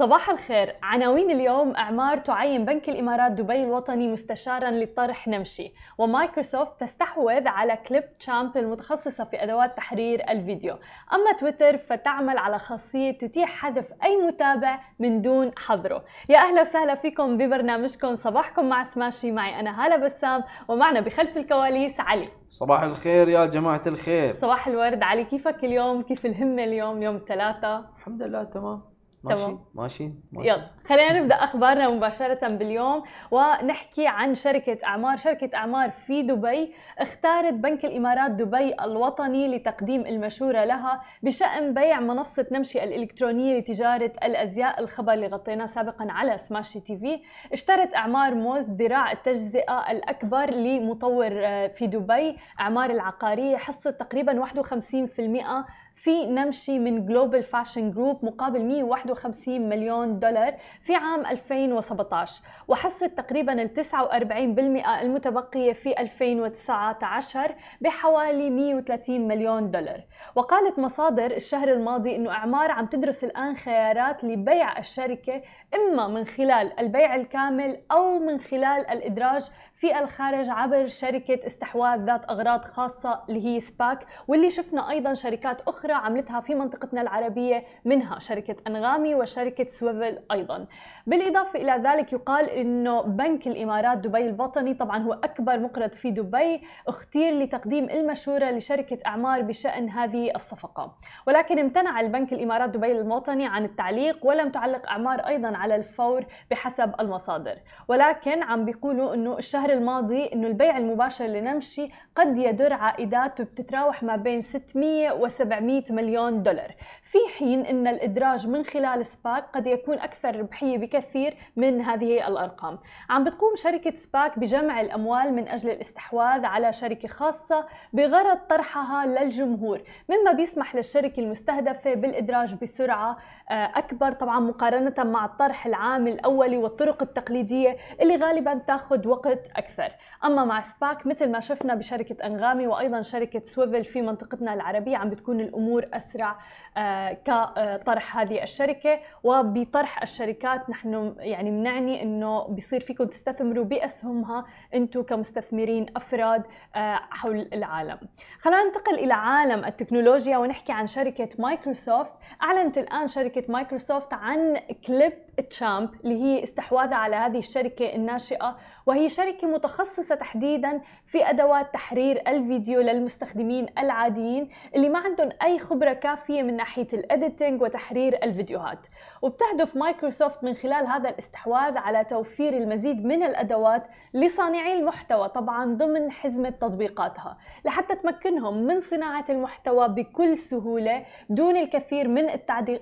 صباح الخير. عناوين اليوم إعمار تعين بنك الإمارات دبي الوطني مستشارا لطرح نمشي. ومايكروسوفت تستحوذ على Clipchamp المتخصصة في أدوات تحرير الفيديو. أما تويتر فتعمل على خاصية تتيح حذف أي متابع من دون حظره. يا أهلا وسهلا فيكم ببرنامجكم. صباحكم مع سماشي. معي أنا هالة بسام. ومعنا بخلف الكواليس علي. صباح الخير يا جماعة الخير. صباح الورد. علي كيفك اليوم؟ كيف الهمة اليوم؟ يوم الثلاثاء الحمد لله تمام. تمام. ماشي؟ ماشي. يلا خلينا نبدأ أخبارنا مباشرة باليوم ونحكي عن شركة إعمار. شركة إعمار في دبي اختارت بنك الإمارات دبي الوطني لتقديم المشورة لها بشأن بيع منصة نمشي الإلكترونية لتجارة الأزياء. الخبر اللي غطيناه سابقا على سماشي تي في. اشترت إعمار مولز ذراع التجزئة الأكبر لمطور آه، في دبي. إعمار العقارية حصه تقريبا 51% في نمشي من Global Fashion Group مقابل 151 مليون دولار في عام 2017 وحصة تقريبا ال 49% المتبقية في 2019 بحوالي 130 مليون دولار. وقالت مصادر الشهر الماضي أنه إعمار عم تدرس الآن خيارات لبيع الشركة إما من خلال البيع الكامل أو من خلال الإدراج في الخارج عبر شركة استحواذ ذات أغراض خاصة اللي هي SPAC واللي شفنا أيضا شركات أخرى عملتها في منطقتنا العربية منها شركة أنغامي وشركة سويفل أيضا. بالإضافة إلى ذلك يقال أنه بنك الإمارات دبي الوطني طبعا هو أكبر مقرض في دبي اختير لتقديم المشورة لشركة أعمار بشأن هذه الصفقة. ولكن امتنع البنك الإمارات دبي الوطني عن التعليق ولم تعلق أعمار أيضا على الفور بحسب المصادر. ولكن عم بيقولوا أنه الشهر الماضي أنه البيع المباشر لنمشي قد يدر عائدات بتتراوح ما بين 600 و 700 مليون دولار. في حين أن الإدراج من خلال SPAC قد يكون أكثر ربحية بكثير من هذه الأرقام. عم بتقوم شركة SPAC بجمع الأموال من أجل الاستحواذ على شركة خاصة بغرض طرحها للجمهور. مما بيسمح للشركة المستهدفة بالإدراج بسرعة آه، أكبر طبعا مقارنة مع الطرح العام الأولي والطرق التقليدية اللي غالبا تاخذ وقت أكثر. أما مع SPAC مثل ما شفنا بشركة أنغامي وأيضا شركة سويفل في منطقتنا العربية عم بتكون الأمور أسرع آه، كطرح هذه الشركة. وبطرح الشركات نحن يعني بنعني أنه بيصير فيكم تستثمروا بأسهمها أنتم كمستثمرين أفراد آه، حول العالم. خلينا ننتقل إلى عالم التكنولوجيا ونحكي عن شركة مايكروسوفت. أعلنت الآن شركة مايكروسوفت عن Clipchamp اللي هي استحواذها على هذه الشركة الناشئة وهي شركة متخصصة تحديدا في أدوات تحرير الفيديو للمستخدمين العاديين اللي ما عندهم أي خبرة كافية من ناحية ال editing وتحرير الفيديوهات. وبتهدف مايكروسوفت من خلال هذا الاستحواذ على توفير المزيد من الأدوات لصانعي المحتوى طبعا ضمن حزمة تطبيقاتها لحتى تمكنهم من صناعة المحتوى بكل سهولة دون الكثير من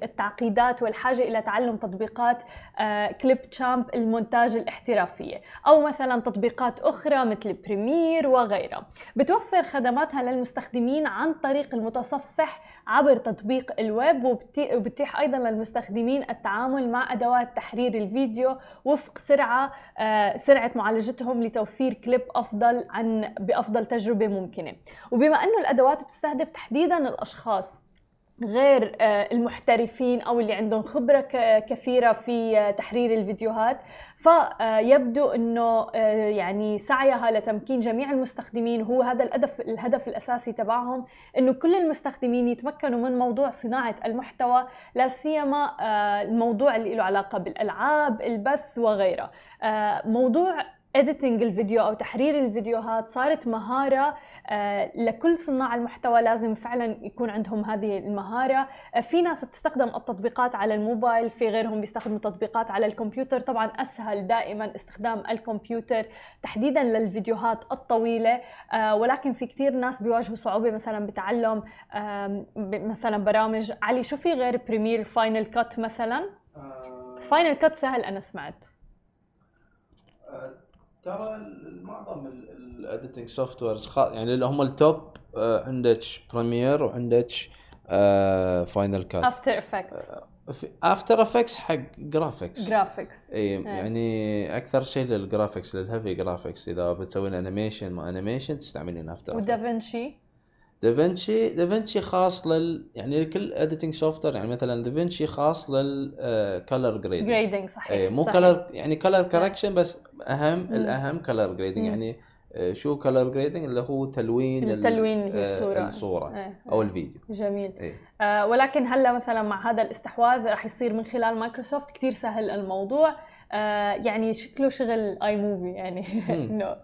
التعقيدات والحاجة إلى تعلم تطبيقات Clipchamp المونتاج الاحترافية أو مثلا تطبيقات أخرى مثل Premiere وغيرها. بتوفر خدماتها للمستخدمين عن طريق المتصفح عبر تطبيق الويب وبتتيح أيضا للمستخدمين التعامل مع أدوات تحرير الفيديو وفق سرعة آه، سرعة معالجتهم لتوفير كليب أفضل عن بأفضل تجربة ممكنة. وبما أنه الأدوات بتستهدف تحديدا الأشخاص غير آه، المحترفين أو اللي عندهم خبرة كثيرة في آه، تحرير الفيديوهات. فيبدو إنه آه، يعني سعيها لتمكين جميع المستخدمين. هو هذا الهدف الهدف الأساسي تبعهم إنه كل المستخدمين يتمكنوا من موضوع صناعة المحتوى لا سيما الموضوع اللي له علاقة بالألعاب البث وغيرها موضوع editing الفيديو أو تحرير الفيديوهات صارت مهارة آه، لكل صناع المحتوى لازم فعلا يكون عندهم هذه المهارة. آه، في ناس بتستخدم التطبيقات على الموبايل في غيرهم بيستخدموا تطبيقات على الكمبيوتر. طبعا أسهل دائما استخدام الكمبيوتر تحديدا للفيديوهات الطويلة. آه، ولكن في كثير ناس بيواجهوا صعوبة مثلا بتعلم مثلا برامج. علي شو في غير Premiere Final Cut مثلا؟ Final Cut سهل أنا سمعت. ترى معظم ال editing softwares يعني اللي هم ال top آه، عندك Premiere وعندك Final Cut After Effects After Effects حق graphics graphics إي يعني أكثر شيء لل graphics لل heavy graphics إذا بتسوين animation ما animation تستعملين After و DaVinci DaVinci DaVinci خاص لل يعني كل editing soft يعني مثلا دافنشي خاص لل color grading grading صحيح اي مو. color يعني color correction بس أهم مم. الأهم color grading. يعني آه، شو color grading اللي هو تلوين ال- التلوين اللي هي آه، الصورة. الصورة إيه. أو الفيديو. جميل. إيه آه، ولكن هلا مثلا مع هذا الاستحواذ راح يصير من خلال مايكروسوفت كتير سهل الموضوع. آه، يعني شكله شغل iMovie يعني. إنه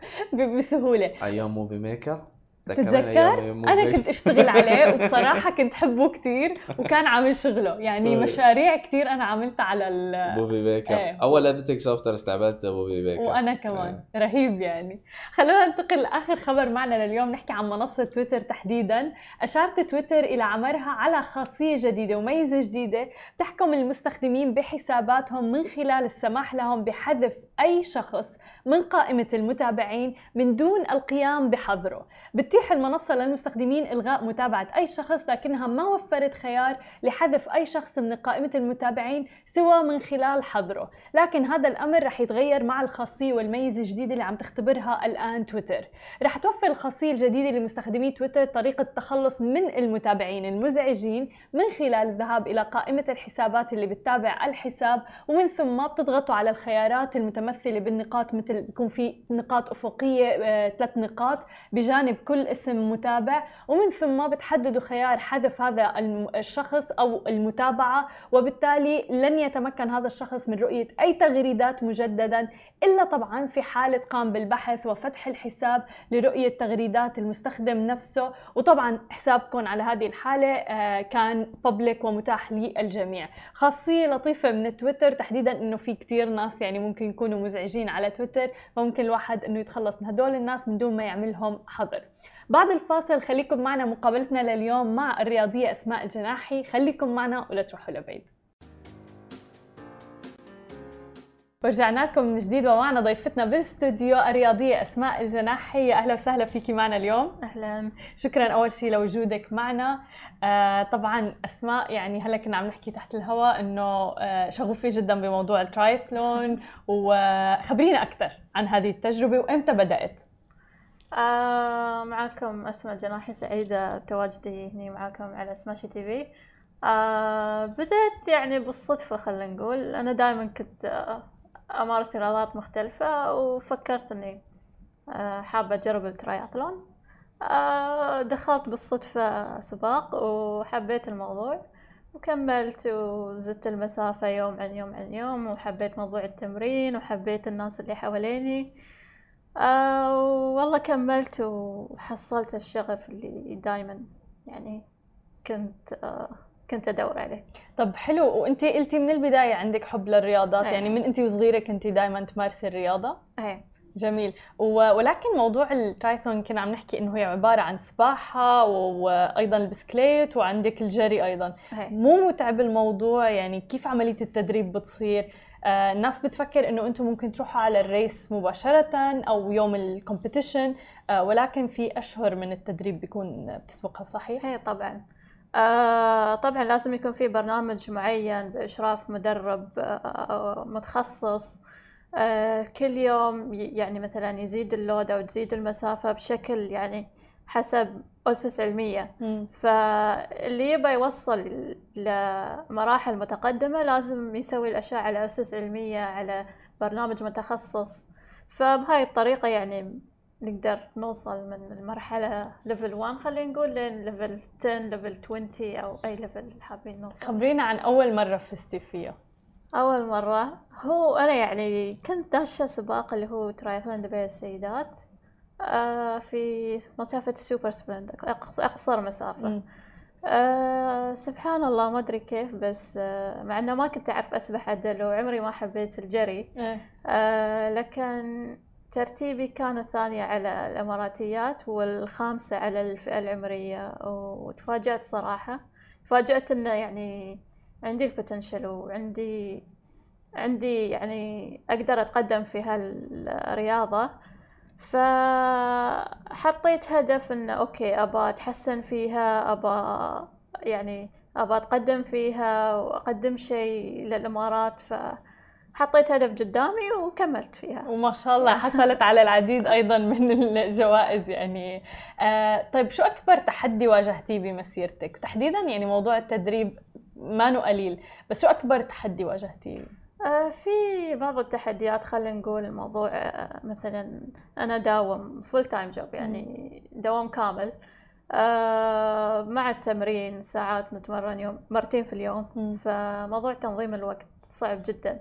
بسهولة. أيام Movie Maker تتذكر؟ أنا كنت أشتغل عليه وبصراحة كنت حبه كتير وكان عامل شغله. يعني إيه. مشاريع كتير أنا عملتها على ال Movie Maker إيه. أول editing soft استعملته Movie Maker وأنا كمان. رهيب يعني. خلونا ننتقل لآخر خبر معنا لليوم نحكي عن منصة تويتر تحديدا. أشارت تويتر إلى عملها على خاصية جديدة وميزة جديدة تحكم المستخدمين بحساباتهم من خلال السماح لهم بحذف أي شخص من قائمة المتابعين من دون القيام بحظره. بتتيح المنصة للمستخدمين إلغاء متابعة أي شخص لكنها ما وفرت خيار لحذف أي شخص من قائمه المتابعين سوى من خلال حظره. لكن هذا الأمر رح يتغير مع الخاصية والميزة الجديدة اللي عم تختبرها الآن تويتر. رح توفر الخاصية الجديدة لمستخدمي تويتر طريقة التخلص من المتابعين المزعجين من خلال الذهاب إلى قائمة الحسابات اللي بتتابع الحساب ومن ثم بتضغطوا على الخيارات المتمثلة بالنقاط مثل بيكون في نقاط أفقية آه، ثلاث نقاط بجانب كل اسم متابع ومن ثم بتحددوا خيار حذف هذا الشخص أو المتابعة وبالتالي لن يتمكن هذا الشخص من رؤية أي تغريدات مجددا إلا طبعا في حالة قام بالبحث وفتح الحساب لرؤية تغريدات المستخدم نفسه. وطبعا حسابكم على هذه الحالة آه، كان بابليك ومتاح للجميع. خاصية لطيفة من تويتر تحديدا إنه في كتير ناس يعني ممكن يكونوا مزعجين على تويتر فممكن الواحد إنه يتخلص من هدول الناس من دون ما يعملهم حظر. بعد الفاصل خليكم معنا مقابلتنا لليوم مع الرياضية أسماء الجناحي. خليكم معنا ولا تروحوا لبعيد. ورجعنا لكم من جديد ومعنا ضيفتنا بالاستوديو الرياضية أسماء الجناحي. أهلا وسهلا فيكي معنا اليوم. أهلا. شكرا أول شيء لوجودك معنا. آه طبعا أسماء يعني هلا كنا عم نحكي تحت الهواء إنه آه شغوفة جدا بموضوع الترايثلون وخبرينا أكثر عن هذه التجربة وإمتى بدأت؟ آه معكم أسماء جناحي سعيدة بتواجدي هنا معكم على سماشي تي في. آه بدأت يعني بالصدفة خلينا نقول. أنا دائما كنت آه أمارس رياضات مختلفة وفكرت إني حابة أجرب التراياثلون. دخلت بالصدفة سباق وحبيت الموضوع وكملت وزدت المسافة يوم عن يوم عن يوم وحبيت موضوع التمرين وحبيت الناس اللي حواليني. آه والله كملت وحصلت الشغف اللي دايما. يعني كنت آه كنت أدور عليه. طب حلو وأنت قلتي من البداية عندك حب للرياضات أيه. يعني من أنت وصغيرة كنتي دائما تمارسي الرياضة؟ إيه. جميل. ولكن موضوع الترايثون كنا عم نحكي إنه هي عبارة عن سباحة وأيضا البسكليت وعندك الجري أيضا. إيه مو متعب الموضوع؟ يعني كيف عملية التدريب بتصير؟ آه الناس بتفكر إنه أنتم ممكن تروحوا على ال race مباشرة أو يوم ال competition آه ولكن في أشهر من التدريب بيكون بتسبقها صحيح؟ إيه طبعا. آه طبعا لازم يكون في برنامج معين بإشراف مدرب آه متخصص آه كل يوم يعني مثلا يزيد اللود أو تزيد المسافة بشكل يعني حسب أسس علمية. مم. فاللي يبى يوصل لمراحل متقدمة لازم يسوي الأشياء على أسس علمية على برنامج متخصص. فبهاي الطريقة يعني نقدر نوصل من المرحلة level 1 خلينا نقول لين level 10 level 20 أو أي level حابين نوصل. خبرينا عن أول مرة فزتي فيها. أول مرة هو أنا يعني كنت داشة سباق اللي هو ترايثلون دبي السيدات آه في مسافة السوبر أقص- أقصر مسافة مم. آه سبحان الله ما أدري كيف بس آه مع إنه ما كنت أعرف أسبح عدل وعمري ما حبيت الجري إيه. آه لكن ترتيبي كان الثانية على الإماراتيات والخامسة على الفئة العمرية وتفاجأت صراحة تفاجأت إنه يعني عندي ال potential وعندي عندي يعني أقدر أتقدم في هالرياضة. فحطيت هدف إنه okay أبى أتحسن فيها أبى يعني أبى أتقدم فيها وأقدم شيء للإمارات. ف حطيت هدف قدامي وكملت فيها. وما شاء الله حصلت على العديد أيضا من الجوائز يعني. آه طيب شو أكبر تحدي واجهتيه بمسيرتك؟ وتحديدا يعني موضوع التدريب ما قليل. بس شو أكبر تحدي واجهتيه؟ آه، في بعض التحديات خلينا نقول الموضوع آه، مثلا أنا داوم full time job يعني دوام كامل. آه، مع التمرين ساعات نتمرن يوم مرتين في اليوم. فموضوع تنظيم الوقت صعب جدا.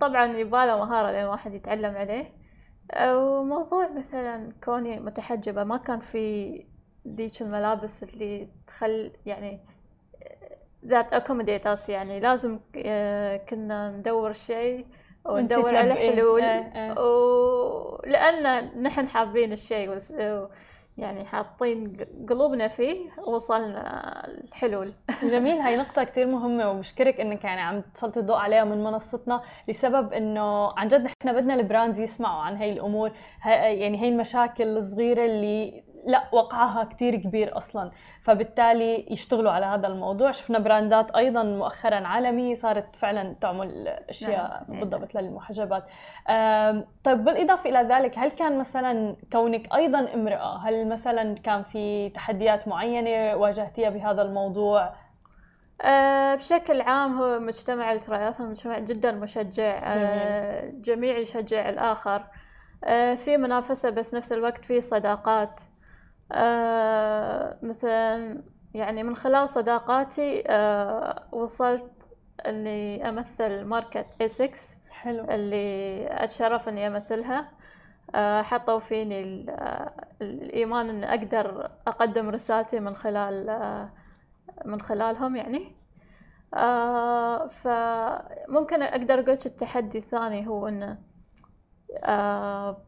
طبعا يباله مهارة لين الواحد يتعلم عليه. وموضوع مثلا كوني متحجبة ما كان في ذيك الملابس اللي تخل يعني ذات اكوموديت اس يعني. لازم آه، كنا ندور شيء وندور على حلول. إيه، إيه. ولأن نحن حابين الشيء يعني حاطين قلوبنا فيه وصلنا الحلول. جميل. هاي نقطة كتير مهمة وبشكرك إنك يعني عم تسلطي الضوء عليها من منصتنا لسبب إنه عن جد نحن بدنا ال brands يسمعوا عن هاي الأمور. هاي يعني هاي المشاكل الصغيرة اللي لا وقعها كتير كبير أصلا. فبالتالي يشتغلوا على هذا الموضوع. شفنا براندات أيضا مؤخرا عالمية صارت فعلا تعمل أشياء نعم. بالضبط للمحجبات. طيب بالإضافة إلى ذلك هل كان مثلا كونك أيضا امرأة هل مثلا كان في تحديات معينة واجهتيها بهذا الموضوع؟ أه بشكل عام هو مجتمع التراياثلون مجتمع جدا مشجع أه جميع يشجع الآخر. أه في منافسة بس نفس الوقت في صداقات. أه مثلا يعني من خلال صداقاتي أه وصلت إني أمثل ماركة A6 حلو. اللي أتشرف إني أمثلها. أه حطوا فيني آه، الإيمان إني أقدر أقدم رسالتي من خلال أه من خلالهم يعني. آه فممكن أقدر أقول التحدي الثاني هو إنه آه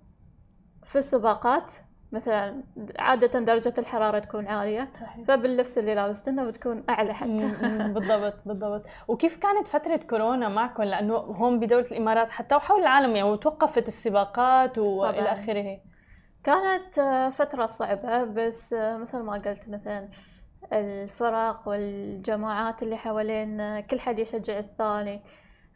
في السباقات مثلا عادة درجة الحرارة تكون عالية صحيح. فباللبس اللي لابستنه بتكون أعلى حتى. بالضبط بالضبط. وكيف كانت فترة كورونا معكم؟ لأنه هون بدولة الإمارات حتى وحول العالم يعني وتوقفت السباقات وإلى. آخره. كانت آه، فترة صعبة بس آه، مثل ما قلت مثلا الفرق والجماعات اللي حوالينا كل حد يشجع الثاني.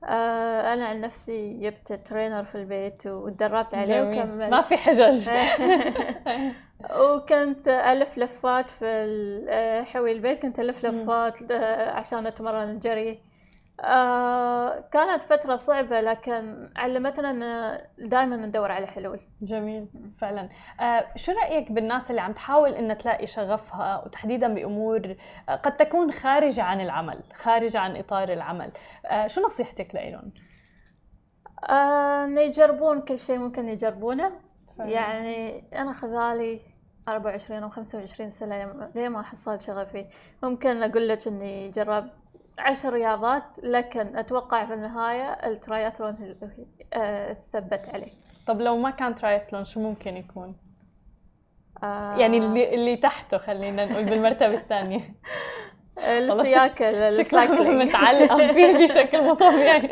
آه، أنا عن نفسي جبت ترينر في البيت وتدربت عليه جميل. وكملت ما في حجج. وكنت ألف لفات في آه، حوي البيت. كنت ألف مم. لفات آه، عشان أتمرن الجري. آه، كانت فترة صعبة لكن علمتنا أن دائما ندور على حلول. جميل فعلا. آه شو رأيك بالناس اللي عم تحاول إنها تلاقي شغفها وتحديدا بأمور آه، قد تكون خارجة عن العمل خارجة عن إطار العمل؟ آه شو نصيحتك لهم؟ آه، إن يجربون كل شيء ممكن يجربونه. يعني أنا خذالي 24 أو 25 سنة لين ما حصلت شغفي؟ ممكن أقول لك إني جربت عشر رياضات لكن أتوقع في النهاية التراياثلون هي- آه، ثبت عليه. طب لو ما كان ترايثلون شو ممكن يكون؟ آه، يعني اللي, اللي تحته خلينا نقول بالمرتبة الثانية. السياكل شكلها ال cycling. متعلقة فيه بشكل مو طبيعي.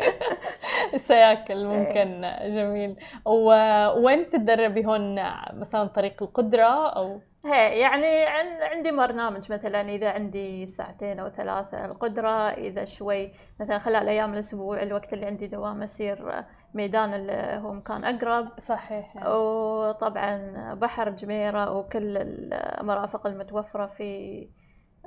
السياكل ممكن جميل. ووين تتدربي هون؟ مثلا طريق القدرة أو هي يعني عن- عندي برنامج مثلا إذا عندي ساعتين أو ثلاثة القدرة إذا شوي مثلا خلال أيام الأسبوع الوقت اللي عندي دوام أسير ميدان اللي هو مكان أقرب صحيح يعني. وطبعا بحر جميرة وكل المرافق المتوفرة في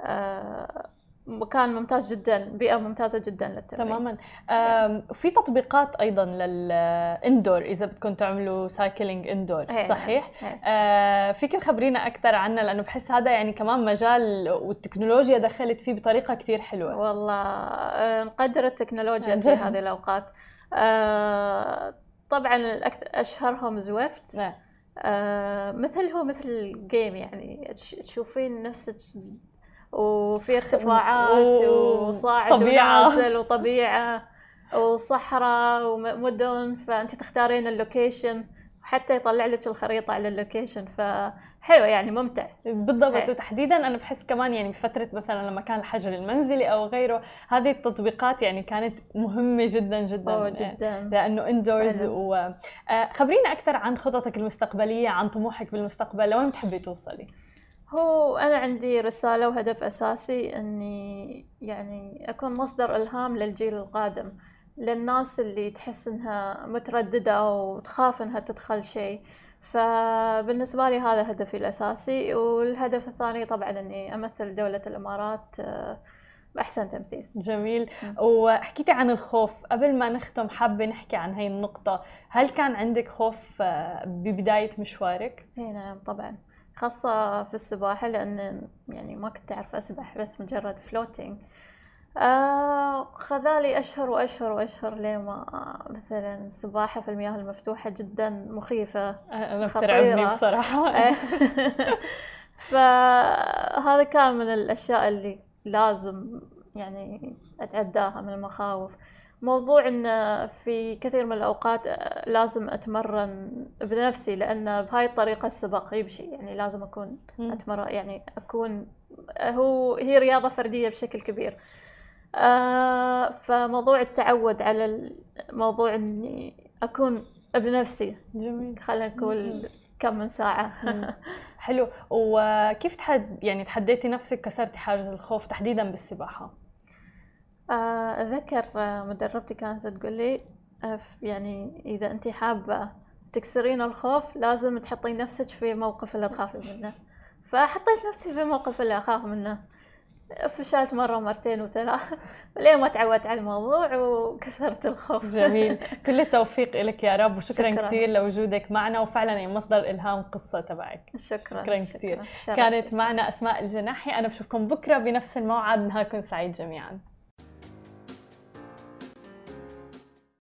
آه، مكان ممتاز جدا بيئة ممتازة جدا للتمرين. تماما. آم، في تطبيقات أيضا لل indoor إذا بدكم تعملوا cycling indoor إيه، صحيح؟ إيه. آه، فيك تخبرينا أكثر عنها لأنه بحس هذا يعني كمان مجال والتكنولوجيا دخلت فيه بطريقة كتير حلوة. والله آه، نقدر التكنولوجيا عن في. هذه الأوقات. آه، طبعا الأكثر أشهرهم Zwift نعم. مثل هو مثل game يعني تش- تشوفين نفسك وفي ارتفاعات وصاعد طبيعة. ونازل وطبيعة وصحراء ومدن فأنت تختارين ال location حتى يطلع لك الخريطة على ال location فحلو يعني ممتع بالضبط إيه. وتحديدا أنا بحس كمان يعني بفترة مثلا لما كان الحجر المنزلي أو غيره هذه التطبيقات يعني كانت مهمة جدا جدا أوه يعني جدا لأنه اندورز آه، خبرينا أكثر عن خططك المستقبلية عن طموحك بالمستقبل لوين بتحبي توصلي هو أنا عندي رسالة وهدف أساسي إني يعني أكون مصدر إلهام للجيل القادم للناس اللي تحس إنها مترددة وتخاف إنها تدخل شيء. فبالنسبة لي هذا هدفي الأساسي والهدف الثاني طبعا إني أمثل دولة الإمارات آه، بأحسن تمثيل. جميل. وحكيتي عن الخوف. قبل ما نختم حابة نحكي عن هاي النقطة. هل كان عندك خوف آه، ببداية مشوارك؟ اي نعم طبعا. خاصة في السباحة لأن يعني ما كنت أعرف أسبح بس مجرد فلوتينج آه خذالي أشهر وأشهر وأشهر لما مثلا السباحة في المياه المفتوحة جدا مخيفة أنا بترعبني بصراحة. فهذا كان من الأشياء اللي لازم يعني أتعداها من المخاوف. موضوع إن في كثير من الأوقات لازم أتمرن بنفسي لأن بهاي الطريقة السباق يمشي يعني لازم أكون أتمرن يعني أكون هو هي رياضة فردية بشكل كبير. آه فموضوع التعود على موضوع إني أكون بنفسي. جميل. خلينا نقول كم من ساعة. حلو. وكيف تحد يعني تحديتي نفسك كسرتي حاجز الخوف تحديدا بالسباحة؟ آه، أذكر مدربتي كانت تقول لي آه، يعني إذا أنت حابة تكسرين الخوف لازم تحطين نفسك في موقف اللي تخافي منه. فحطيت نفسي في موقف اللي أخاف منه. فشلت مرة مرتين وثلاث. لين ما تعودت على الموضوع وكسرت الخوف. جميل. كل التوفيق لك يا رب وشكرا شكرا. كثير لوجودك معنا. وفعلا مصدر إلهام قصة تبعك. شكرا شكرا, شكرا. كثير كانت معنا أسماء الجناحي. أنا بشوفكم بكرة بنفس الموعد. نهاركم سعيد جميعا.